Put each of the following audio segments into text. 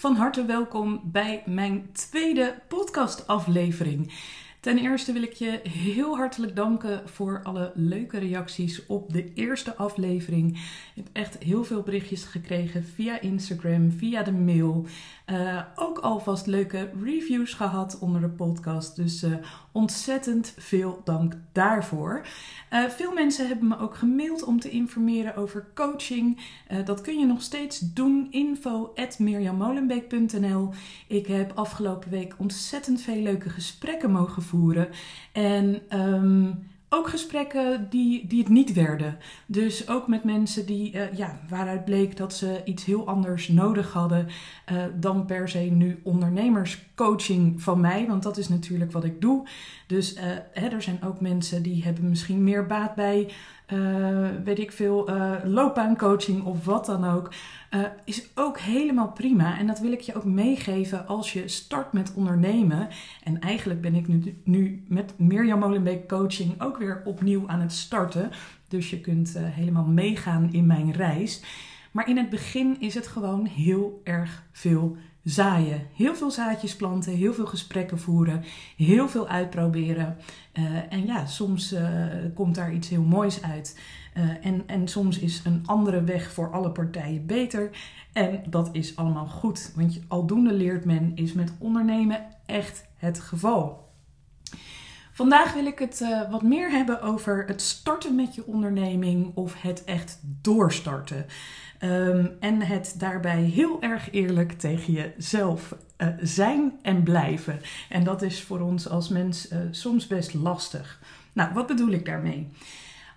Van harte welkom bij mijn tweede podcastaflevering. Ten eerste wil ik je heel hartelijk danken voor alle leuke reacties op de eerste aflevering. Ik heb echt heel veel berichtjes gekregen via Instagram, via de mail. Uh, ook alvast leuke reviews gehad onder de podcast. Dus uh, ontzettend veel dank daarvoor. Uh, veel mensen hebben me ook gemaild om te informeren over coaching. dat kun je nog steeds doen. Info Ik heb afgelopen week ontzettend veel leuke gesprekken mogen voeren. En um, ook gesprekken die, die het niet werden. Dus ook met mensen die, uh, ja, waaruit bleek dat ze iets heel anders nodig hadden uh, dan per se nu ondernemerscoaching van mij. Want dat is natuurlijk wat ik doe. Dus uh, hè, er zijn ook mensen die hebben misschien meer baat bij uh, weet ik veel, uh, loopbaancoaching of wat dan ook, uh, is ook helemaal prima. En dat wil ik je ook meegeven als je start met ondernemen. En eigenlijk ben ik nu, nu met Mirjam Molenbeek Coaching ook weer opnieuw aan het starten. Dus je kunt helemaal meegaan in mijn reis. Maar in het begin is het gewoon heel erg veel zaaien. Heel veel zaadjes planten, heel veel gesprekken voeren, heel veel uitproberen. Uh, en ja, soms uh, komt daar iets heel moois uit. Uh, en, en soms is een andere weg voor alle partijen beter. En dat is allemaal goed. Want aldoende leert men, is met ondernemen echt het geval. Vandaag wil ik het wat meer hebben over het starten met je onderneming of het echt doorstarten. Um, en het daarbij heel erg eerlijk tegen jezelf uh, zijn en blijven. En dat is voor ons als mens uh, soms best lastig. Nou, wat bedoel ik daarmee?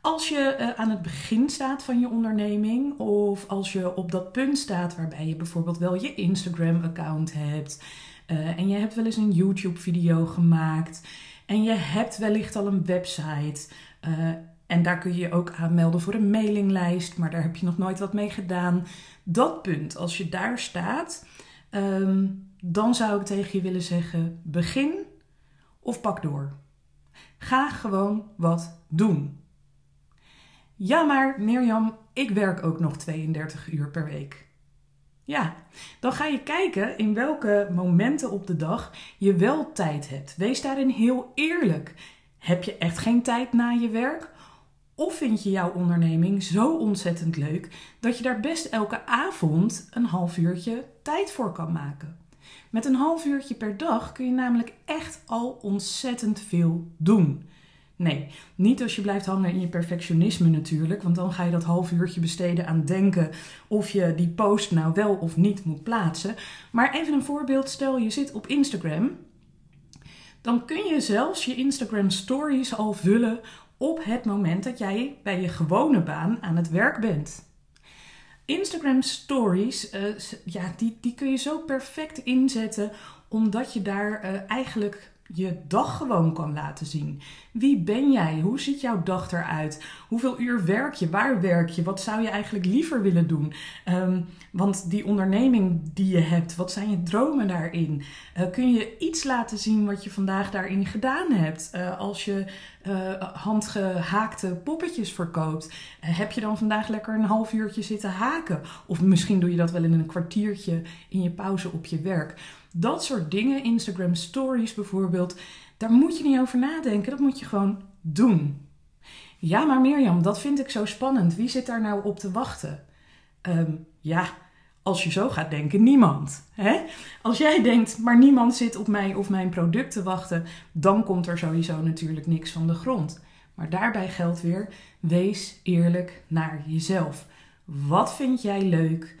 Als je aan het begin staat van je onderneming, of als je op dat punt staat waarbij je bijvoorbeeld wel je Instagram-account hebt, en je hebt wel eens een YouTube-video gemaakt. En je hebt wellicht al een website. En daar kun je je ook aanmelden voor een mailinglijst, maar daar heb je nog nooit wat mee gedaan. Dat punt, als je daar staat, um, dan zou ik tegen je willen zeggen: begin of pak door. Ga gewoon wat doen. Ja, maar Mirjam, ik werk ook nog 32 uur per week. Ja, dan ga je kijken in welke momenten op de dag je wel tijd hebt. Wees daarin heel eerlijk. Heb je echt geen tijd na je werk? Of vind je jouw onderneming zo ontzettend leuk dat je daar best elke avond een half uurtje tijd voor kan maken? Met een half uurtje per dag kun je namelijk echt al ontzettend veel doen. Nee, niet als je blijft hangen in je perfectionisme natuurlijk, want dan ga je dat half uurtje besteden aan denken of je die post nou wel of niet moet plaatsen. Maar even een voorbeeld, stel je zit op Instagram, dan kun je zelfs je Instagram stories al vullen op het moment dat jij bij je gewone baan aan het werk bent. Instagram stories, uh, ja, die, die kun je zo perfect inzetten omdat je daar uh, eigenlijk je dag gewoon kan laten zien. Wie ben jij? Hoe ziet jouw dag eruit? Hoeveel uur werk je? Waar werk je? Wat zou je eigenlijk liever willen doen? Um, want die onderneming die je hebt, wat zijn je dromen daarin? Uh, kun je iets laten zien wat je vandaag daarin gedaan hebt? Uh, als je uh, handgehaakte poppetjes verkoopt, heb je dan vandaag lekker een half uurtje zitten haken? Of misschien doe je dat wel in een kwartiertje in je pauze op je werk. Dat soort dingen, Instagram stories bijvoorbeeld, daar moet je niet over nadenken. Dat moet je gewoon doen. Ja, maar Mirjam, dat vind ik zo spannend. Wie zit daar nou op te wachten? Um, ja, als je zo gaat denken, niemand. Hè? Als jij denkt, maar niemand zit op mij of mijn product te wachten, dan komt er sowieso natuurlijk niks van de grond. Maar daarbij geldt weer, wees eerlijk naar jezelf. Wat vind jij leuk?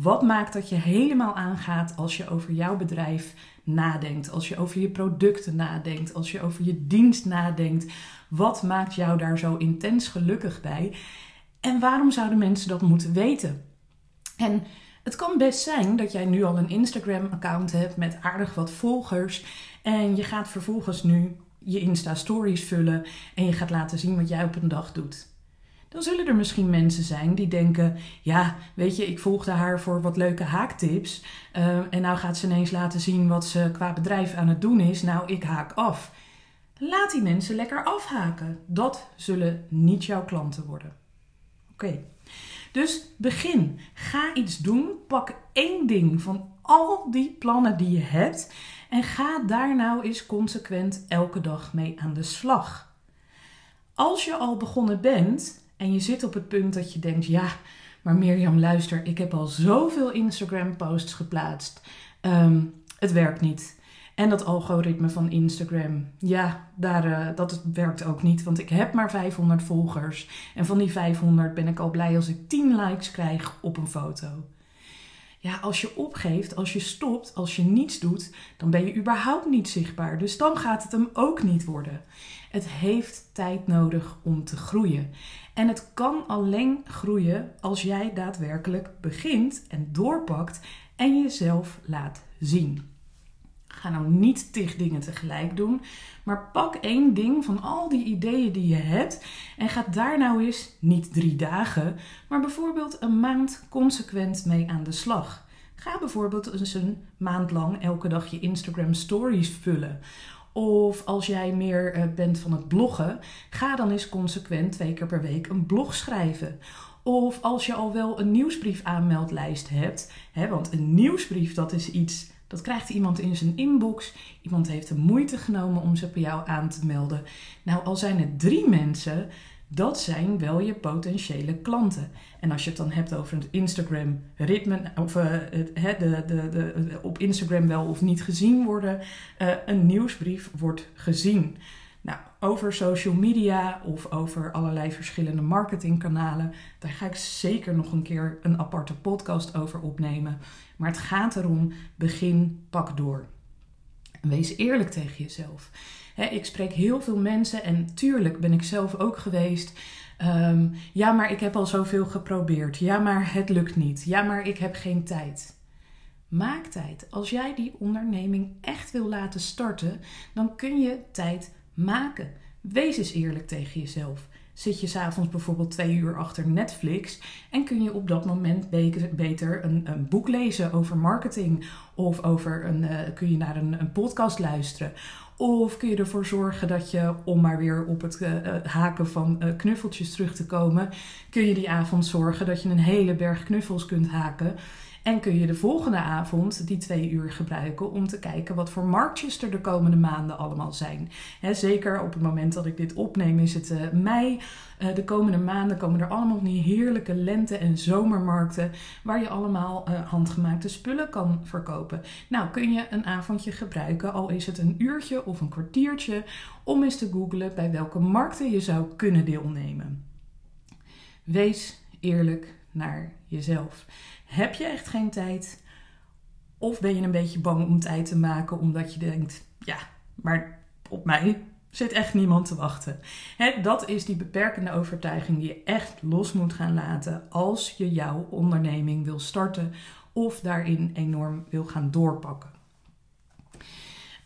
Wat maakt dat je helemaal aangaat als je over jouw bedrijf nadenkt, als je over je producten nadenkt, als je over je dienst nadenkt? Wat maakt jou daar zo intens gelukkig bij? En waarom zouden mensen dat moeten weten? En het kan best zijn dat jij nu al een Instagram-account hebt met aardig wat volgers. En je gaat vervolgens nu je Insta-stories vullen en je gaat laten zien wat jij op een dag doet. Dan zullen er misschien mensen zijn die denken: Ja, weet je, ik volgde haar voor wat leuke haaktips. Uh, en nou gaat ze ineens laten zien wat ze qua bedrijf aan het doen is. Nou, ik haak af. Laat die mensen lekker afhaken. Dat zullen niet jouw klanten worden. Oké. Dus begin. Ga iets doen. Pak één ding van al die plannen die je hebt. En ga daar nou eens consequent elke dag mee aan de slag. Als je al begonnen bent en je zit op het punt dat je denkt: ja, maar Mirjam, luister, ik heb al zoveel Instagram-posts geplaatst. Um, het werkt niet. En dat algoritme van Instagram, ja, daar, uh, dat werkt ook niet, want ik heb maar 500 volgers. En van die 500 ben ik al blij als ik 10 likes krijg op een foto. Ja, als je opgeeft, als je stopt, als je niets doet, dan ben je überhaupt niet zichtbaar. Dus dan gaat het hem ook niet worden. Het heeft tijd nodig om te groeien. En het kan alleen groeien als jij daadwerkelijk begint en doorpakt en jezelf laat zien. Ga nou niet tig dingen tegelijk doen, maar pak één ding van al die ideeën die je hebt en ga daar nou eens niet drie dagen, maar bijvoorbeeld een maand consequent mee aan de slag. Ga bijvoorbeeld eens een maand lang elke dag je Instagram stories vullen. Of als jij meer eh, bent van het bloggen, ga dan eens consequent twee keer per week een blog schrijven. Of als je al wel een nieuwsbrief aanmeldlijst hebt, hè, want een nieuwsbrief dat is iets dat krijgt iemand in zijn inbox. Iemand heeft de moeite genomen om ze bij jou aan te melden. Nou, al zijn het drie mensen, dat zijn wel je potentiële klanten. En als je het dan hebt over het Instagram ritme, of uh, de, de, de, op Instagram wel of niet gezien worden, uh, een nieuwsbrief wordt gezien. Nou, over social media of over allerlei verschillende marketingkanalen, daar ga ik zeker nog een keer een aparte podcast over opnemen. Maar het gaat erom, begin, pak door. wees eerlijk tegen jezelf. Ik spreek heel veel mensen en tuurlijk ben ik zelf ook geweest. Um, ja, maar ik heb al zoveel geprobeerd. Ja, maar het lukt niet. Ja, maar ik heb geen tijd. Maak tijd. Als jij die onderneming echt wil laten starten, dan kun je tijd maken. Wees eens eerlijk tegen jezelf. Zit je s'avonds bijvoorbeeld twee uur achter Netflix en kun je op dat moment beter een, een boek lezen over marketing of over een, uh, kun je naar een, een, podcast luisteren. Of kun je ervoor zorgen dat je, om maar weer op het uh, haken van uh, knuffeltjes terug te komen, kun je die avond zorgen dat je een hele berg knuffels kunt haken. En kun je de volgende avond die twee uur gebruiken om te kijken wat voor marktjes er de komende maanden allemaal zijn. zeker op het moment dat ik dit opneem is het uh, mei. Uh, de komende maanden komen er allemaal die heerlijke lente- en zomermarkten waar je allemaal uh, handgemaakte spullen kan verkopen. Nou kun je een avondje gebruiken, al is het een uurtje of een kwartiertje, om eens te googlen bij welke markten je zou kunnen deelnemen. Wees eerlijk naar jezelf. Heb je echt geen tijd? Of ben je een beetje bang om tijd te maken omdat je denkt, ja, maar op mij zit echt niemand te wachten. dat is die beperkende overtuiging die je echt los moet gaan laten als je jouw onderneming wil starten of daarin enorm wil gaan doorpakken.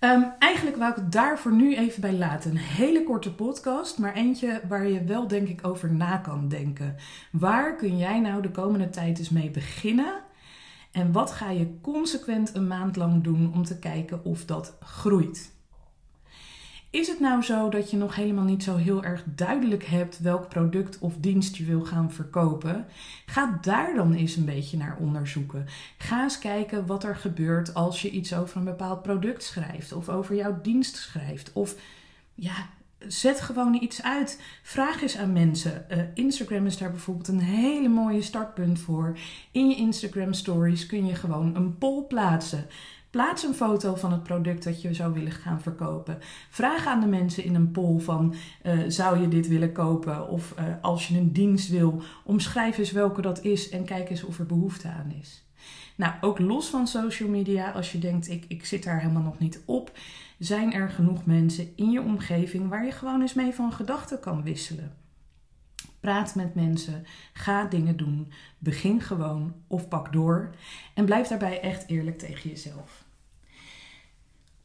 Um, eigenlijk wou ik het daar voor nu even bij laten. Een hele korte podcast, maar eentje waar je wel denk ik over na kan denken. Waar kun jij nou de komende tijd eens mee beginnen? En wat ga je consequent een maand lang doen om te kijken of dat groeit? Is het nou zo dat je nog helemaal niet zo heel erg duidelijk hebt welk product of dienst je wil gaan verkopen? Ga daar dan eens een beetje naar onderzoeken. Ga eens kijken wat er gebeurt als je iets over een bepaald product schrijft of over jouw dienst schrijft. Of ja, zet gewoon iets uit. Vraag eens aan mensen. Uh, Instagram is daar bijvoorbeeld een hele mooie startpunt voor. In je Instagram stories kun je gewoon een poll plaatsen. Plaats een foto van het product dat je zou willen gaan verkopen. Vraag aan de mensen in een poll van uh, zou je dit willen kopen? Of uh, als je een dienst wil, omschrijf eens welke dat is en kijk eens of er behoefte aan is. Nou, ook los van social media, als je denkt ik, ik zit daar helemaal nog niet op, zijn er genoeg mensen in je omgeving waar je gewoon eens mee van gedachten kan wisselen. Praat met mensen, ga dingen doen, begin gewoon of pak door en blijf daarbij echt eerlijk tegen jezelf.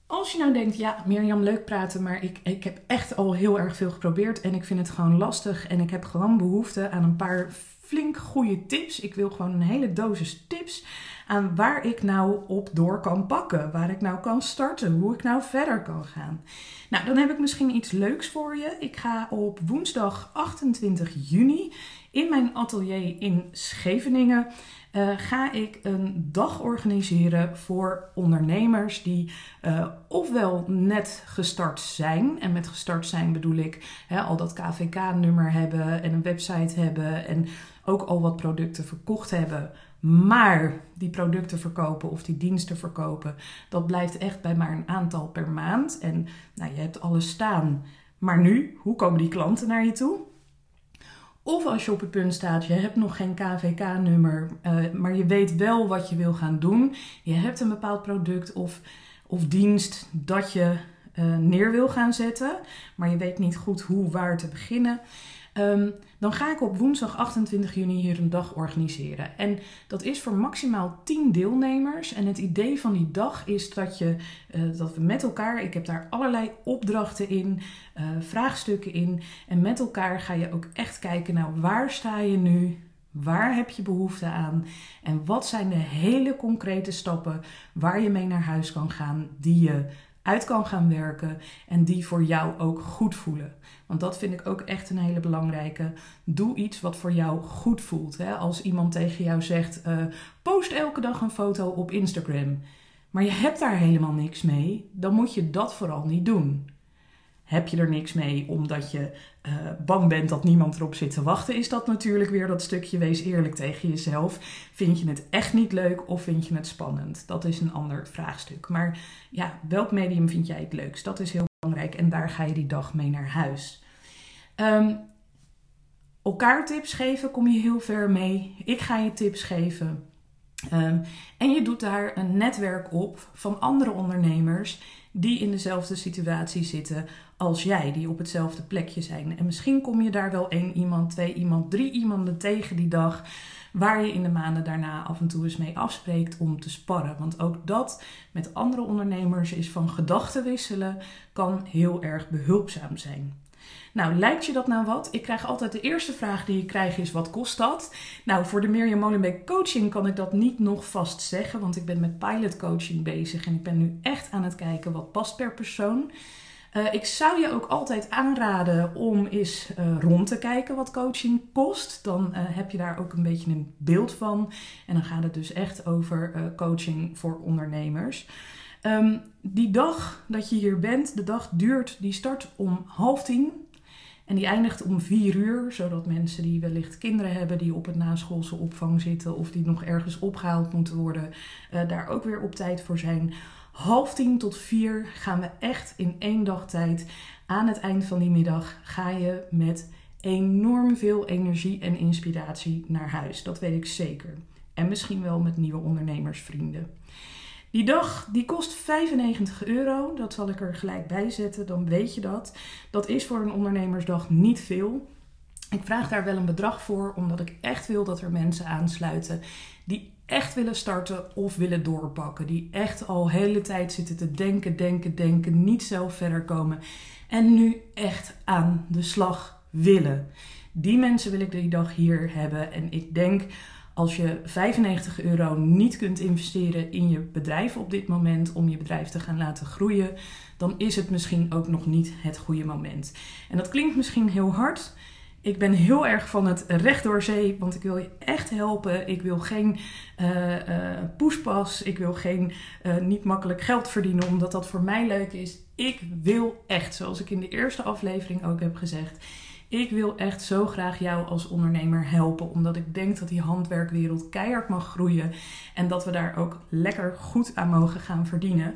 Als je nou denkt, ja, Mirjam, leuk praten, maar ik, ik heb echt al heel erg veel geprobeerd en ik vind het gewoon lastig en ik heb gewoon behoefte aan een paar flink goede tips. Ik wil gewoon een hele dosis tips aan waar ik nou op door kan pakken, waar ik nou kan starten, hoe ik nou verder kan gaan. Nou, dan heb ik misschien iets leuks voor je. Ik ga op woensdag 28 juni in mijn atelier in Scheveningen uh, ga ik een dag organiseren voor ondernemers die uh, ofwel net gestart zijn. En met gestart zijn bedoel ik al dat KVK-nummer hebben en een website hebben en ook al wat producten verkocht hebben. Maar die producten verkopen of die diensten verkopen, dat blijft echt bij maar een aantal per maand. En nou, je hebt alles staan. Maar nu, hoe komen die klanten naar je toe? Of als je op het punt staat, je hebt nog geen KVK-nummer, eh, maar je weet wel wat je wil gaan doen. Je hebt een bepaald product of, of dienst dat je uh, neer wil gaan zetten, maar je weet niet goed hoe, waar te beginnen. Um, dan ga ik op woensdag 28 juni hier een dag organiseren. En dat is voor maximaal 10 deelnemers. En het idee van die dag is dat, je, uh, dat we met elkaar, ik heb daar allerlei opdrachten in, uh, vraagstukken in. En met elkaar ga je ook echt kijken, nou waar sta je nu? Waar heb je behoefte aan? En wat zijn de hele concrete stappen waar je mee naar huis kan gaan, die je uit kan gaan werken en die voor jou ook goed voelen. Want dat vind ik ook echt een hele belangrijke. Doe iets wat voor jou goed voelt. Hè? Als iemand tegen jou zegt: uh, post elke dag een foto op Instagram. Maar je hebt daar helemaal niks mee, dan moet je dat vooral niet doen. Heb je er niks mee omdat je uh, bang bent dat niemand erop zit te wachten, is dat natuurlijk weer dat stukje wees eerlijk tegen jezelf. Vind je het echt niet leuk of vind je het spannend? Dat is een ander vraagstuk. Maar ja, welk medium vind jij het leukst? Dat is heel belangrijk en daar ga je die dag mee naar huis. Um, elkaar tips geven kom je heel ver mee. Ik ga je tips geven. Um, en je doet daar een netwerk op van andere ondernemers die in dezelfde situatie zitten als jij, die op hetzelfde plekje zijn. En misschien kom je daar wel één iemand, twee iemand, drie iemanden tegen die dag, waar je in de maanden daarna af en toe eens mee afspreekt om te sparren. Want ook dat met andere ondernemers is van gedachten wisselen, kan heel erg behulpzaam zijn. Nou, lijkt je dat nou wat? Ik krijg altijd de eerste vraag die ik krijg is: wat kost dat? Nou, voor de Mirjam Molenbeek coaching kan ik dat niet nog vast zeggen, want ik ben met pilot coaching bezig en ik ben nu echt aan het kijken wat past per persoon. Uh, ik zou je ook altijd aanraden om eens uh, rond te kijken wat coaching kost. Dan uh, heb je daar ook een beetje een beeld van. En dan gaat het dus echt over coaching voor ondernemers. Um, die dag dat je hier bent, de dag duurt, die start om half tien. En die eindigt om vier uur, zodat mensen die wellicht kinderen hebben die op het naschoolse opvang zitten of die nog ergens opgehaald moeten worden, daar ook weer op tijd voor zijn. Half tien tot vier gaan we echt in één dag tijd. Aan het eind van die middag ga je met enorm veel energie en inspiratie naar huis. Dat weet ik zeker. En misschien wel met nieuwe ondernemersvrienden. Die dag die kost 95 euro. Dat zal ik er gelijk bij zetten, dan weet je dat. Dat is voor een ondernemersdag niet veel. Ik vraag daar wel een bedrag voor, omdat ik echt wil dat er mensen aansluiten die echt willen starten of willen doorpakken. Die echt al hele tijd zitten te denken, denken, denken, niet zelf verder komen. En nu echt aan de slag willen. Die mensen wil ik die dag hier hebben. En ik denk als je 95 euro niet kunt investeren in je bedrijf op dit moment om je bedrijf te gaan laten groeien, dan is het misschien ook nog niet het goede moment. En dat klinkt misschien heel hard. Ik ben heel erg van het recht door zee, want ik wil je echt helpen. Ik wil geen uh, uh, poespas. Ik wil geen uh, niet makkelijk geld verdienen, omdat dat voor mij leuk is. Ik wil echt, zoals ik in de eerste aflevering ook heb gezegd, ik wil echt zo graag jou als ondernemer helpen, omdat ik denk dat die handwerkwereld keihard mag groeien en dat we daar ook lekker goed aan mogen gaan verdienen.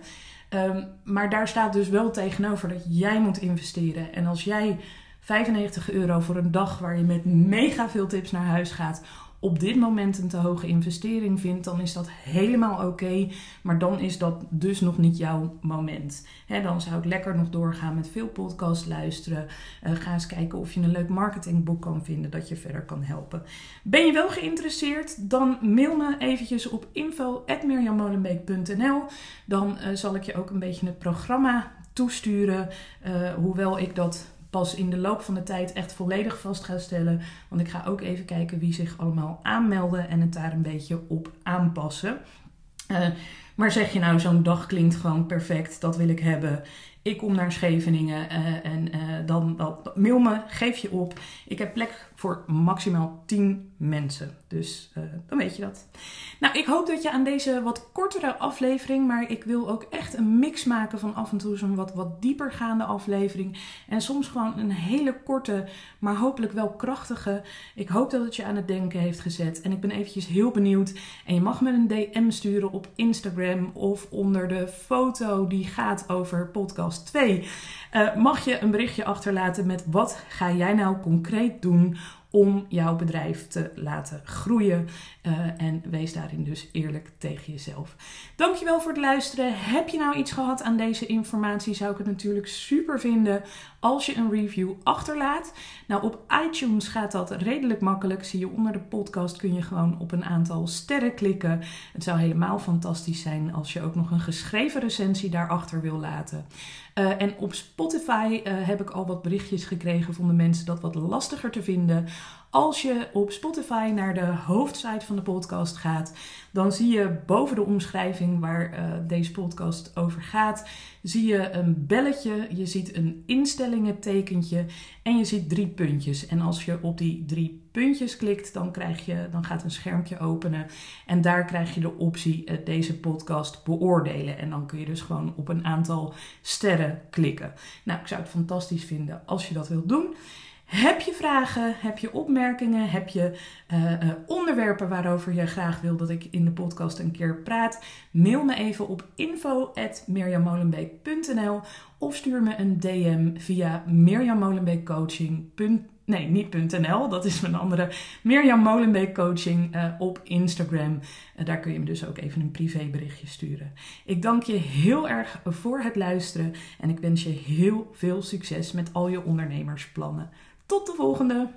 Um, maar daar staat dus wel tegenover dat jij moet investeren. En als jij 95 euro voor een dag waar je met mega veel tips naar huis gaat, op dit moment een te hoge investering vindt, dan is dat helemaal oké. maar dan is dat dus nog niet jouw moment. dan zou ik lekker nog doorgaan met veel podcasts luisteren. Uh, ga eens kijken of je een leuk marketingboek kan vinden dat je verder kan helpen. Ben je wel geïnteresseerd? Dan mail me eventjes op info.mirjammolenbeek.nl. Dan uh, zal ik je ook een beetje het programma toesturen. Uh, hoewel ik dat pas in de loop van de tijd echt volledig vast ga stellen. Want ik ga ook even kijken wie zich allemaal aanmelden en het daar een beetje op aanpassen. Uh, maar zeg je nou, zo'n dag klinkt gewoon perfect, dat wil ik hebben. Ik kom naar Scheveningen uh, en uh, dan, mail me, geef je op. Ik heb plek voor maximaal 10 mensen. Dus uh, dan weet je dat. Nou, ik hoop dat je aan deze wat kortere aflevering, maar ik wil ook echt een mix maken van af en toe zo'n wat, wat diepergaande aflevering. En soms gewoon een hele korte, maar hopelijk wel krachtige. Ik hoop dat het je aan het denken heeft gezet. En ik ben eventjes heel benieuwd. En je mag me een DM sturen op Instagram of onder de foto die gaat over podcast 2. Uh, mag je een berichtje achterlaten met wat ga jij nou concreet doen om jouw bedrijf te laten groeien. Uh, en wees daarin dus eerlijk tegen jezelf. Dankjewel voor het luisteren. Heb je nou iets gehad aan deze informatie? Zou ik het natuurlijk super vinden als je een review achterlaat. Nou, op iTunes gaat dat redelijk makkelijk. Zie je onder de podcast kun je gewoon op een aantal sterren klikken. Het zou helemaal fantastisch zijn als je ook nog een geschreven recensie daarachter wil laten. Uh, en op Spotify uh, heb ik al wat berichtjes gekregen van de mensen dat wat lastiger te vinden. Als je op Spotify naar de hoofdsite van de podcast gaat, dan zie je boven de omschrijving waar uh, deze podcast over gaat, zie je een belletje, je ziet een instellingen-tekentje en je ziet drie puntjes. En als je op die drie puntjes klikt, dan, krijg je, dan gaat een schermpje openen en daar krijg je de optie uh, deze podcast beoordelen. En dan kun je dus gewoon op een aantal sterren klikken. Nou, ik zou het fantastisch vinden als je dat wilt doen. Heb je vragen? Heb je opmerkingen? Heb je uh, uh, onderwerpen waarover je graag wil dat ik in de podcast een keer praat? Mail me even op info.mirjammolenbeek.nl of stuur me een DM via mirjammolenbeekcoaching.nl Nee, niet .nl, dat is mijn andere. Mirjam Molenbeek Coaching uh, op Instagram. Daar kun je me dus ook even een privéberichtje sturen. Ik dank je heel erg voor het luisteren en ik wens je heel veel succes met al je ondernemersplannen. Tot de volgende!